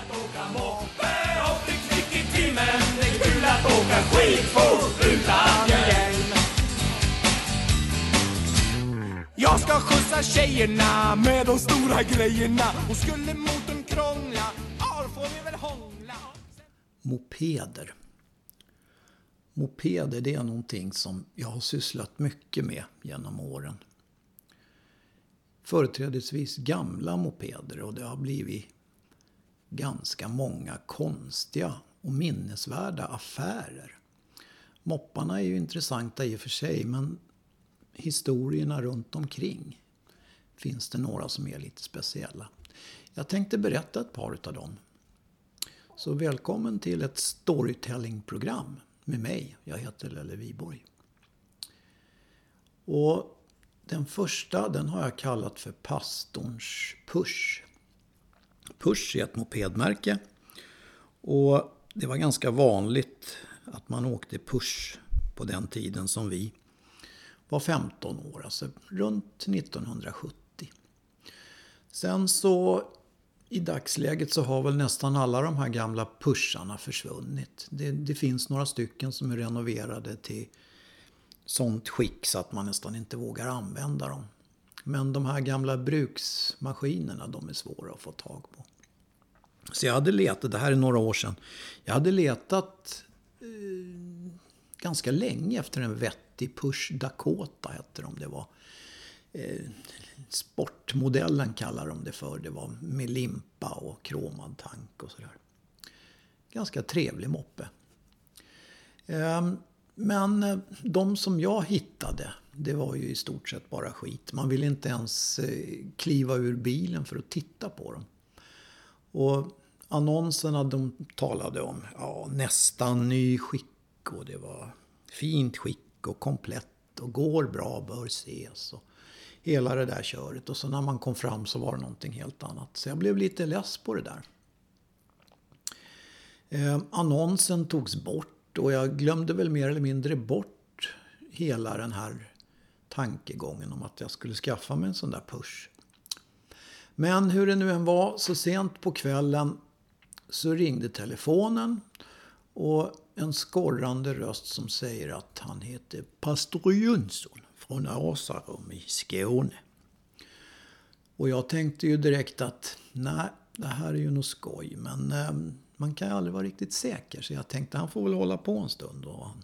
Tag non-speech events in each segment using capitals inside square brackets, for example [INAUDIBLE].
att åka moppe och bli kvick i timmen Det är kul att åka skidfort utan hjälm Jag ska skjutsa tjejerna med de stora grejerna Och skulle motorn krångla, ja får vi väl hångla Mopeder. Mopeder det är någonting som jag har sysslat mycket med genom åren. Företrädesvis gamla mopeder och det har blivit ganska många konstiga och minnesvärda affärer. Mopparna är ju intressanta i och för sig men historierna runt omkring finns det några som är lite speciella. Jag tänkte berätta ett par utav dem. Så välkommen till ett storytellingprogram med mig. Jag heter Lelle Viborg. Och den första den har jag kallat för pastorns Push. Push är ett mopedmärke. Och det var ganska vanligt att man åkte Push på den tiden som vi var 15 år, alltså runt 1970. Sen så i dagsläget så har väl nästan alla de här gamla pusharna försvunnit. Det, det, finns några stycken som är renoverade till sånt skick så att man nästan inte vågar använda dem. Men de här gamla bruksmaskinerna, de är svåra att få tag på. Så jag hade letat, det här är några år sedan, jag hade letat eh, ganska länge efter en vettig Push Dakota, hette de. Det var eh, sportmodellen kallar de det för. Det var med limpa och kromad tank och sådär. Ganska trevlig moppe. Ehm, eh, men de som jag hittade, det var ju i stort sett bara skit. Man ville inte ens eh, kliva ur bilen för att titta på dem. Och annonserna de talade om ja, nästan ny skick och det var fint skick och komplett och går bra, bör ses. Och hela det där köret. Och så när man kom fram så var det någonting helt annat. Så jag blev lite less på det där. Eh, annonsen togs bort och jag glömde väl mer eller mindre bort hela den här tankegången om att jag skulle skaffa mig en sån där push. Men hur det nu än var, så sent på kvällen så ringde telefonen och en skorrande röst som säger att han heter Pastor Jönsson från Asarum i Skåne. Och jag tänkte ju direkt att nej, det här är ju nog skoj. Men eh, man kan ju aldrig vara riktigt säker. Så jag tänkte han får väl hålla på en stund. Och han,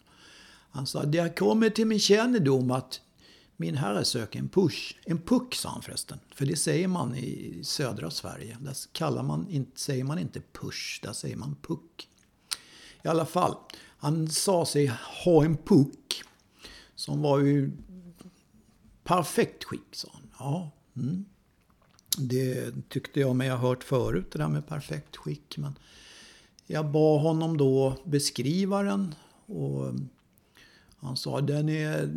han sa, det har kommit till min kännedom att min herre söker en push. En puck sa han förresten. För det säger man i södra Sverige. Där kallar man, säger man inte push, där säger man puck. I alla fall, han sa sig ha en puck. Som var ju perfekt skick, sa han. Ja, mm. Det tyckte jag mig ha hört förut, det där med perfekt skick. Men jag bad honom då beskriva den. Och han sa den är...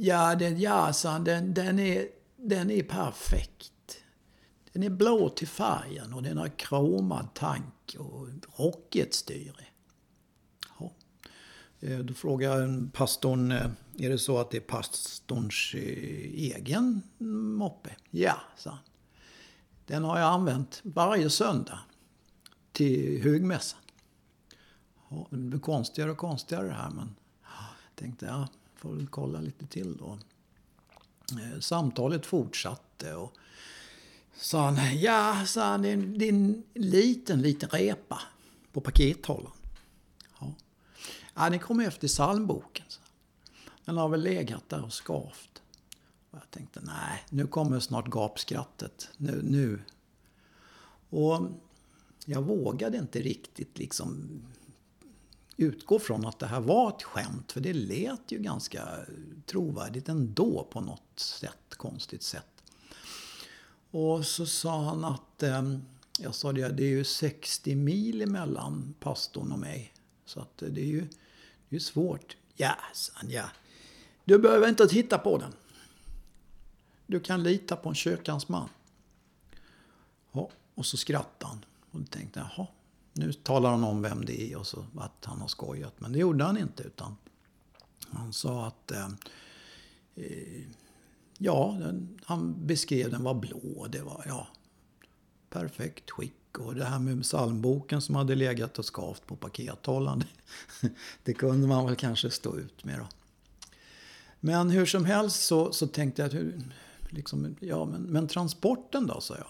Ja, den, jazzan, den, den, är, den är perfekt. Den är blå till färgen och den har kromad tank och rocketstyre. Ja. Eh, då frågar pastorn, eh, är det så att det är pastorns eh, egen moppe? Ja, sa han. Den har jag använt varje söndag till högmässan. Ja, det blir konstigare och konstigare det här men jag tänkte jag får väl kolla lite till då. Eh, samtalet fortsatte och sa han, ja, sa han, det är en liten, liten repa på pakethållaren. Ja. ja, den kom efter psalmboken. Den har väl legat där och skavt. Och jag tänkte, nej, nu kommer snart gapskrattet. Nu, nu. Och jag vågade inte riktigt liksom utgå från att det här var ett skämt. För det lät ju ganska trovärdigt ändå på något sätt, konstigt sätt. Och så sa han att, eh, jag sa det, det är ju 60 mil emellan pastorn och mig. Så att eh, det är ju det är svårt. Ja, sa han, ja. Du behöver inte titta på den. Du kan lita på en kyrkans man. Ja, och så skrattade han. Och då tänkte jag, jaha, nu talar han om vem det är och så att han har skojat. Men det gjorde han inte utan han sa att eh, eh Ja, den, han beskrev den var blå. Det var ja, perfekt skick Och det här med psalmboken som hade legat och skavt på pakethållaren. [LAUGHS] Det kunde man väl kanske stå ut med då. Men hur som helst så, så tänkte jag att hur, liksom, ja, men, men transporten då, sa jag.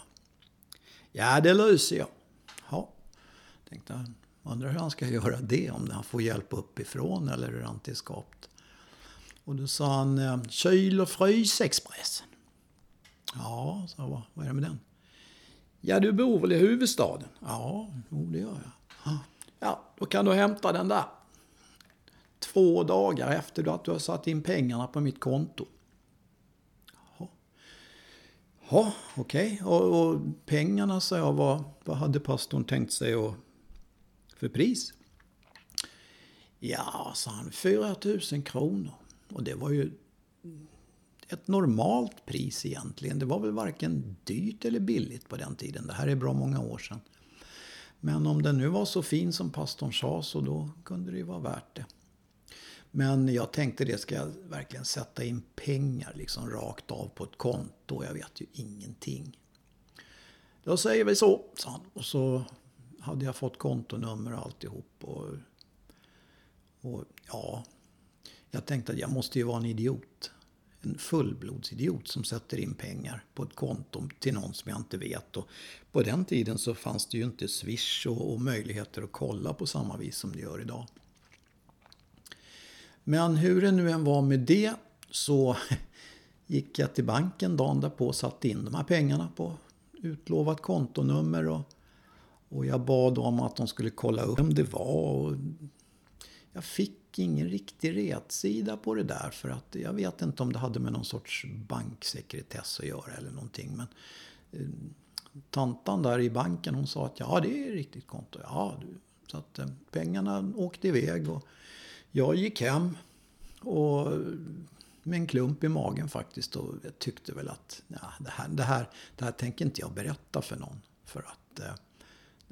Ja, det löser jag. Tänkte jag. Undrar hur han ska göra det, om han får hjälp uppifrån eller hur han till skapt. Och då sa han eh, kyl och frysexpressen. Ja, sa jag, vad är det med den? Ja, du bor väl i huvudstaden? Ja, jo, det gör jag. Ja, då kan du hämta den där. Två dagar efter att du har satt in pengarna på mitt konto. Ja, okej. Okay. Och, och, pengarna, sa jag, vad, vad hade pastorn tänkt sig att för pris? Ja, sa han, 4 000 kronor. Och det var ju ett normalt pris egentligen. Det var väl varken dyrt eller billigt på den tiden. Det här är bra många år sedan. Men om den nu var så fin som pastorn sa så då kunde det ju vara värt det. Men jag tänkte det, ska jag verkligen sätta in pengar liksom rakt av på ett konto? Jag vet ju ingenting. Då säger vi så, sa han. Och så hade jag fått kontonummer och alltihop. Och, och ja, jag tänkte att jag måste ju vara en idiot. En fullblodsidiot som sätter in pengar på ett konto till någon som jag inte vet. Och på den tiden så fanns det ju inte Swish och, och möjligheter att kolla på samma vis som det gör idag. Men hur det nu än var med det så [LAUGHS] gick jag till banken dagen därpå och satte in de här pengarna på utlovat kontonummer. Och, och jag bad om att de skulle kolla upp vem det var. Och jag fick ingen riktig retsida på det där för att jag vet inte om det hade med någon sorts banksekretess att göra eller någonting. Men eh, tantan där i banken hon sa att ja det är riktigt konto. Ja, du. Så att eh, pengarna åkte iväg och jag gick hem och eh, med en klump i magen faktiskt och jag tyckte väl att ja, det, här, det, här, det här tänker inte jag berätta för någon. För att eh,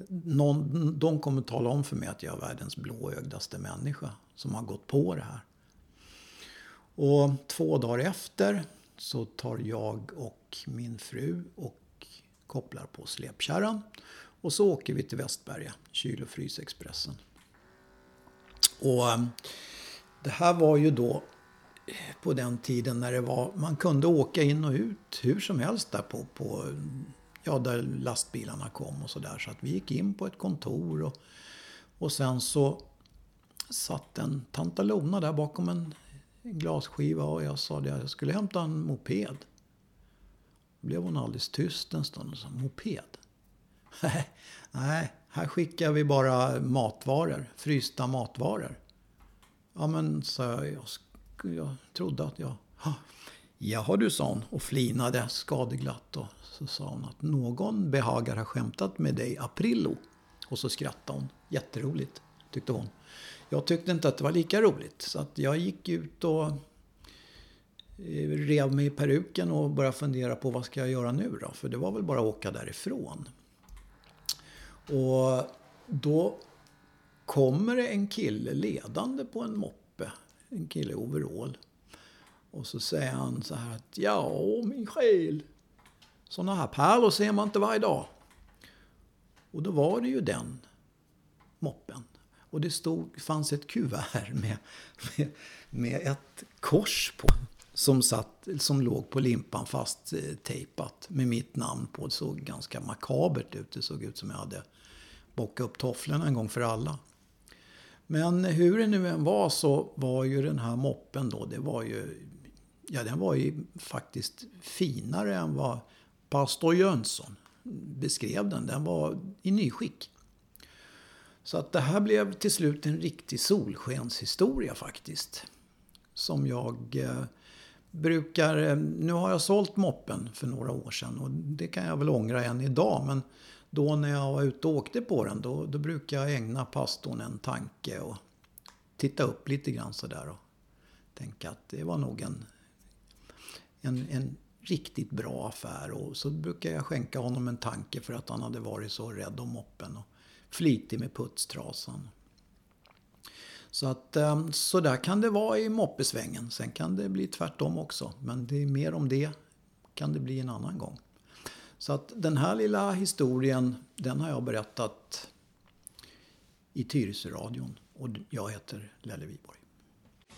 någon, de kommer tala om för mig att jag är världens blåögdaste människa som har gått på det här. Och två dagar efter så tar jag och min fru och kopplar på släpkärran. Och så åker vi till Västberga, kyl och frysexpressen. Och eh, det här var ju då på den tiden när det var, man kunde åka in och ut hur som helst där på, på ja, där lastbilarna kom och sådär. Så att vi gick in på ett kontor och, och sen så satt en tantalona där bakom en glasskiva och jag sa det, jag skulle hämta en moped. Då blev hon alldeles tyst en stund och sa, moped? [LAUGHS] Nej, här skickar vi bara matvaror, frysta matvaror. Ja men, sa jag, jag, jag trodde att jag... [LAUGHS] Jaha du, sa hon och flinade skadeglatt. Och så sa hon att någon behagar ha skämtat med dig aprillo. Och så skrattade hon. Jätteroligt, tyckte hon. Jag tyckte inte att det var lika roligt. Så att jag gick ut och eh, rev mig i peruken och började fundera på vad ska jag göra nu då? För det var väl bara att åka därifrån. Och då kommer det en kille ledande på en moppe. En kille i overall. Och så säger han så här att ja, min själ. Sådana här pärlor ser man inte varje dag. Och då var det ju den moppen. Och det stod, fanns ett kuvert med, med, med ett kors på. Som, satt, som låg på limpan fast eh, tejpat med mitt namn på. Det såg ganska makabert ut. Det såg ut som jag hade bockat upp tofflorna en gång för alla. Men hur det nu än var så var ju den här moppen då, det var ju, ja den var ju faktiskt finare än vad pastor Jönsson beskrev den. Den var i nyskick. Så att det här blev till slut en riktig solskenshistoria faktiskt. Som jag eh, brukar, eh, nu har jag sålt moppen för några år sedan och det kan jag väl ångra än idag. Men då när jag var ute och åkte på den, då, då brukar jag ägna pastorn en tanke och titta upp lite grann sådär och tänka att det var nog en, en, en riktigt bra affär. Och så brukar jag skänka honom en tanke för att han hade varit så rädd om moppen och flitig med putstrasan. Så att ehm, så där kan det vara i moppesvängen. Sen kan det bli tvärtom också. Men det är mer om det kan det bli en annan gång. Så att den här lilla historien, den har jag berättat i Tyresöradion. Och jag heter Lelle Wiborg.